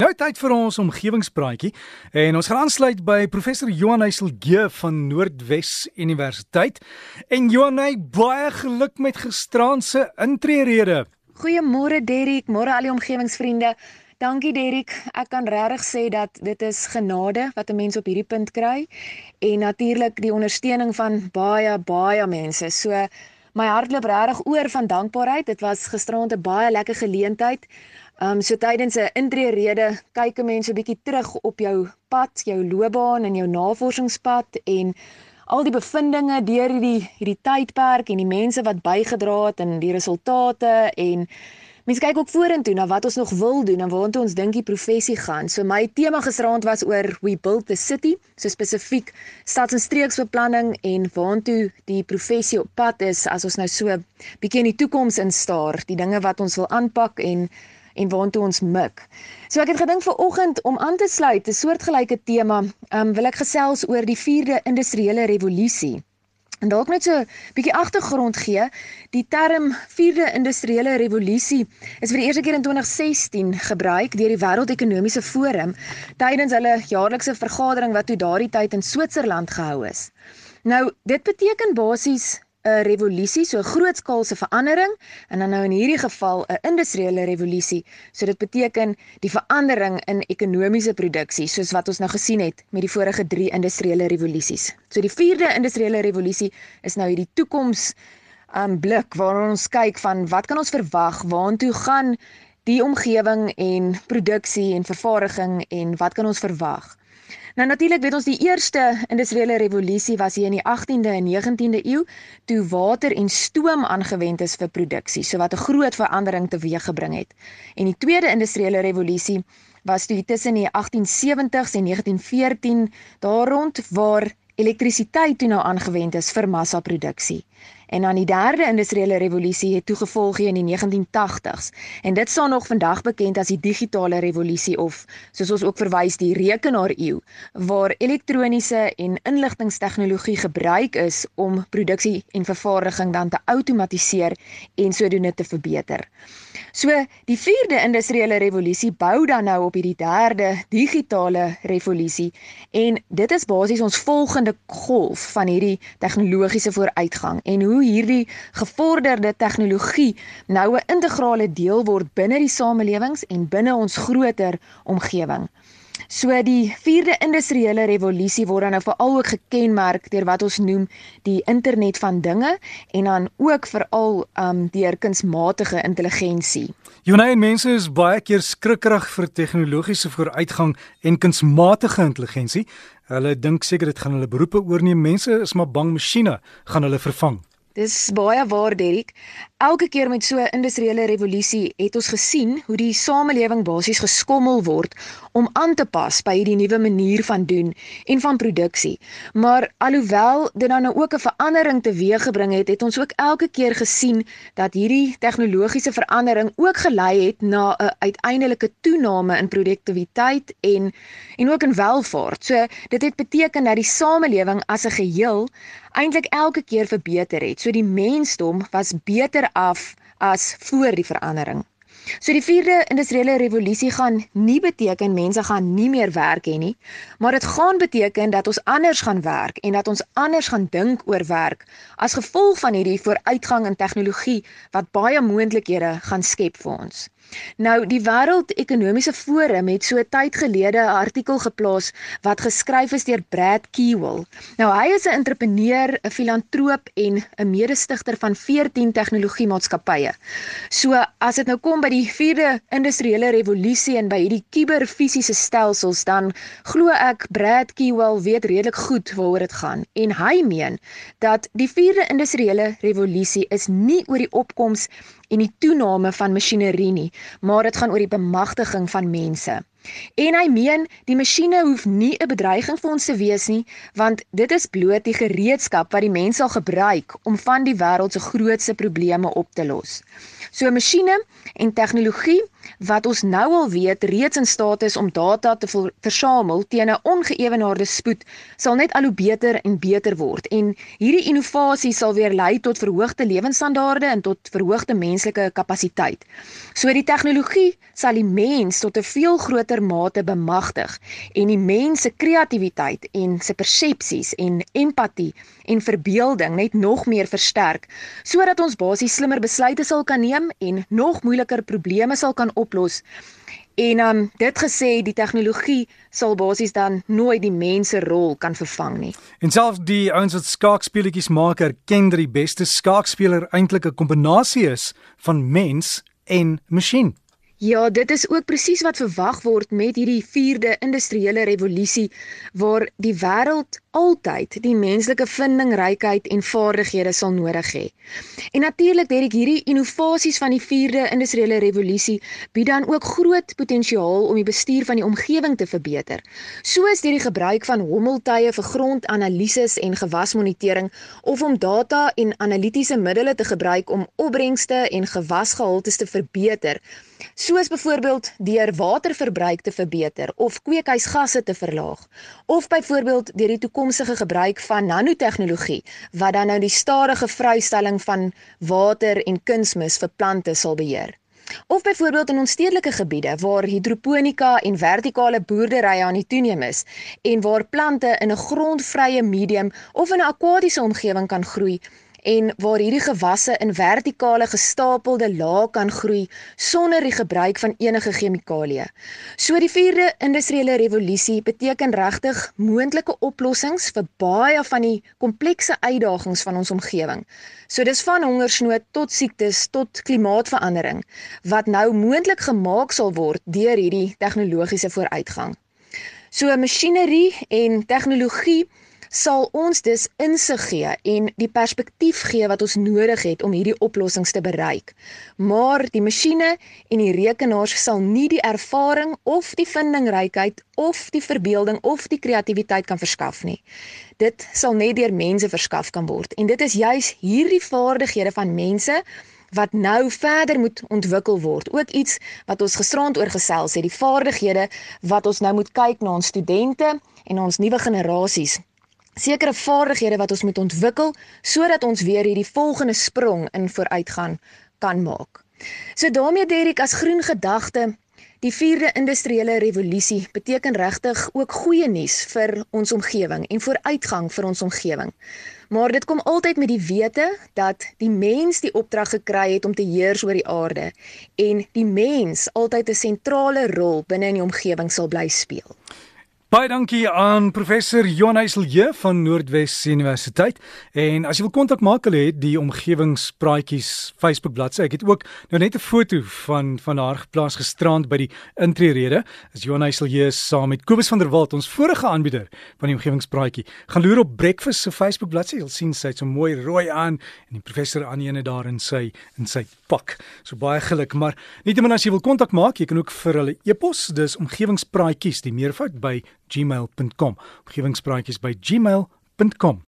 Nou tyd vir ons omgewingspraatjie en ons gaan aansluit by professor Johan Heiselge van Noordwes Universiteit. En Johan, baie geluk met gisteraand se intreerede. Goeiemôre Derrick, môre al die omgewingsvriende. Dankie Derrick. Ek kan regtig sê dat dit is genade wat 'n mens op hierdie punt kry en natuurlik die ondersteuning van baie baie mense. So my hart loop regtig oor van dankbaarheid. Dit was gisteraand 'n baie lekker geleentheid. Ehm um, so tydens 'n intree-rede kyk 'n mens 'n bietjie terug op jou pad, jou loopbaan en jou navorsingspad en al die bevindinge deur hierdie hierdie tydperk en die mense wat bygedra het en die resultate en mense kyk ook vorentoe na wat ons nog wil doen en waartoe ons dink die professie gaan. So my tema gisteraand was oor we build the city, so spesifiek stads- en streeksbeplanning en waartoe die professie op pad is as ons nou so bietjie in die toekoms instaar, die dinge wat ons wil aanpak en en waartoe ons mik. So ek het gedink vir oggend om aan te sluit 'n soortgelyke tema, um, wil ek gesels oor die 4de industriële revolusie. En dalk net so 'n bietjie agtergrond gee. Die term 4de industriële revolusie is vir die eerste keer in 2016 gebruik deur die Wêreldekonomiese Forum tydens hulle jaarlikse vergadering wat toe daardie tyd in Switserland gehou is. Nou, dit beteken basies 'n revolusie, so 'n grootskaalse verandering en dan nou in hierdie geval 'n industriële revolusie. So dit beteken die verandering in ekonomiese produksie soos wat ons nou gesien het met die vorige 3 industriële revolusies. So die 4de industriële revolusie is nou hierdie toekoms um blik waar ons kyk van wat kan ons verwag, waartoe gaan die omgewing en produksie en vervaardiging en wat kan ons verwag? Nou natuurlik weet ons die eerste industriële revolusie was hier in die 18de en 19de eeu toe water en stoom aangewend is vir produksie, so wat 'n groot verandering teweeggebring het. En die tweede industriële revolusie was toe tussen die 1870s en 1914 daar rond waar elektrisiteit toe nou aangewend is vir massaproduksie. En dan die derde industriële revolusie het toegevolg in die 1980s. En dit staan nog vandag bekend as die digitale revolusie of soos ons ook verwys die rekenaareeu waar elektroniese en inligtingstegnologie gebruik is om produksie en vervaardiging dan te outomatiseer en sodoende te verbeter. So die 4de industriële revolusie bou dan nou op hierdie derde digitale revolusie en dit is basies ons volgende golf van hierdie tegnologiese vooruitgang en hoe hoe hierdie gevorderde tegnologie nou 'n integrale deel word binne die samelewings en binne ons groter omgewing. So die 4de industriële revolusie word dan nou veral ook gekenmerk deur wat ons noem die internet van dinge en dan ook veral um deur kunsmatige intelligensie. Jonay mense is baie keer skrikkerig vir tegnologiese vooruitgang en kunsmatige intelligensie. Hulle dink seker dit gaan hulle beroepe oorneem. Mense is maar bang masjiene gaan hulle vervang. Dis baie waar Derrick. Elke keer met so 'n industriële revolusie het ons gesien hoe die samelewing basies geskommel word om aan te pas by hierdie nuwe manier van doen en van produksie. Maar alhoewel dit dan nou ook 'n verandering teweeggebring het, het ons ook elke keer gesien dat hierdie tegnologiese verandering ook gelei het na 'n uiteindelike toename in produktiwiteit en en ook in welvaart. So dit het beteken dat die samelewing as 'n geheel eintlik elke keer verbeter het. So die mensdom was beter af as voor die verandering. So die 4de industriële revolusie gaan nie beteken mense gaan nie meer werk hê nie, maar dit gaan beteken dat ons anders gaan werk en dat ons anders gaan dink oor werk as gevolg van hierdie vooruitgang in tegnologie wat baie moontlikhede gaan skep vir ons. Nou die Wêreldekonomiese Forum het so tyd gelede 'n artikel geplaas wat geskryf is deur Brad Keywell. Nou hy is 'n entrepreneur, 'n filantroop en 'n mede-stigter van 14 tegnologiemaatskappye. So as dit nou kom by die 4de industriële revolusie en by hierdie kuberfisiese stelsels dan glo ek Brad Keywell weet redelik goed waaroor dit gaan en hy meen dat die 4de industriële revolusie is nie oor die opkoms en die toename van masjinerie nie, maar dit gaan oor die bemagtiging van mense. En hy meen die masjiene hoef nie 'n bedreiging vir ons te wees nie, want dit is bloot die gereedskap wat die mens sal gebruik om van die wêreld se grootste probleme op te los. So masjiene en tegnologie wat ons nou al weet reeds in staat is om data te versamel teen 'n ongeëwenaarde spoed, sal net al hoe beter en beter word. En hierdie innovasie sal weer lei tot verhoogde lewensstandaarde en tot verhoogde menslike kapasiteit. So die tegnologie sal die mens tot 'n veel groter mate bemagtig en die mens se kreatiwiteit en se persepsies en empatie en verbeelding net nog meer versterk sodat ons basies slimmer besluite sal kan neem en nog moeiliker probleme sal kan oplos. En um dit gesê die tegnologie sal basies dan nooit die mens se rol kan vervang nie. En selfs die ouens wat skaakspeletjies maak, erken dat die beste skaakspeler eintlik 'n kombinasie is van mens en masjien. Ja, dit is ook presies wat verwag word met hierdie 4de industriële revolusie waar die wêreld altyd die menslike vindingrykheid en vaardighede sal nodig hê. En natuurlik Derek hierdie innovasies van die 4de industriële revolusie bied dan ook groot potensiaal om die bestuur van die omgewing te verbeter. Soos deur die gebruik van hommeltuie vir grondanalises en gewasmonitering of om data en analitiese middele te gebruik om opbrengste en gewasgehaltes te verbeter, soos byvoorbeeld deur waterverbruik te verbeter of kweekhuisgasse te verlaag, of byvoorbeeld deur die toekomstige gebruik van nanotegnologie wat dan nou die stadige vrystelling van water en kunsmis vir plante sal beheer. Of byvoorbeeld in ons stedelike gebiede waar hidroponika en vertikale boerderye aan die toeneem is en waar plante in 'n grondvrye medium of in 'n akwatiese omgewing kan groei en waar hierdie gewasse in vertikale gestapelde lae kan groei sonder die gebruik van enige chemikalieë. So die 4de industriële revolusie beteken regtig moontlike oplossings vir baie van die komplekse uitdagings van ons omgewing. So dis van hongersnood tot siektes tot klimaatsverandering wat nou moontlik gemaak sal word deur hierdie tegnologiese vooruitgang. So masjinerie en tegnologie sal ons dus insig gee en die perspektief gee wat ons nodig het om hierdie oplossings te bereik. Maar die masjiene en die rekenaars sal nie die ervaring of die vindingrykheid of die verbeelding of die kreatiwiteit kan verskaf nie. Dit sal net deur mense verskaf kan word en dit is juis hierdie vaardighede van mense wat nou verder moet ontwikkel word. Ook iets wat ons gisterand oor gesels het, die vaardighede wat ons nou moet kyk na ons studente en ons nuwe generasies sekere vaardighede wat ons moet ontwikkel sodat ons weer hierdie volgende sprong in vooruitgaan kan maak. So daarmee Derek as groen gedagte Die 4de industriële revolusie beteken regtig ook goeie nuus vir ons omgewing en vooruitgang vir ons omgewing. Maar dit kom altyd met die wete dat die mens die opdrag gekry het om te heers oor die aarde en die mens altyd 'n sentrale rol binne in die omgewing sal bly speel. Baie dankie aan professor Johan Heiselje van Noordwes Universiteit. En as jy wil kontak maak, hulle het die omgewingspraatjies Facebook bladsy. Ek het ook nou net 'n foto van van haar geplaas gisterand by die intree-rede. Is Johan Heiselje saam met Kobus van der Walt, ons vorige aanbieder van die omgewingspraatjie. Gaan loer op Breakfast se Facebook bladsy. Jy sien sy het so mooi rooi aan en die professor aan ene daar in sy in sy pak. So baie geluk, maar nietemin as jy wil kontak maak, jy kan ook vir hulle e-pos, dis omgewingspraatjies, die meervoud by gmail.com. Omgewingspraatjies by gmail.com.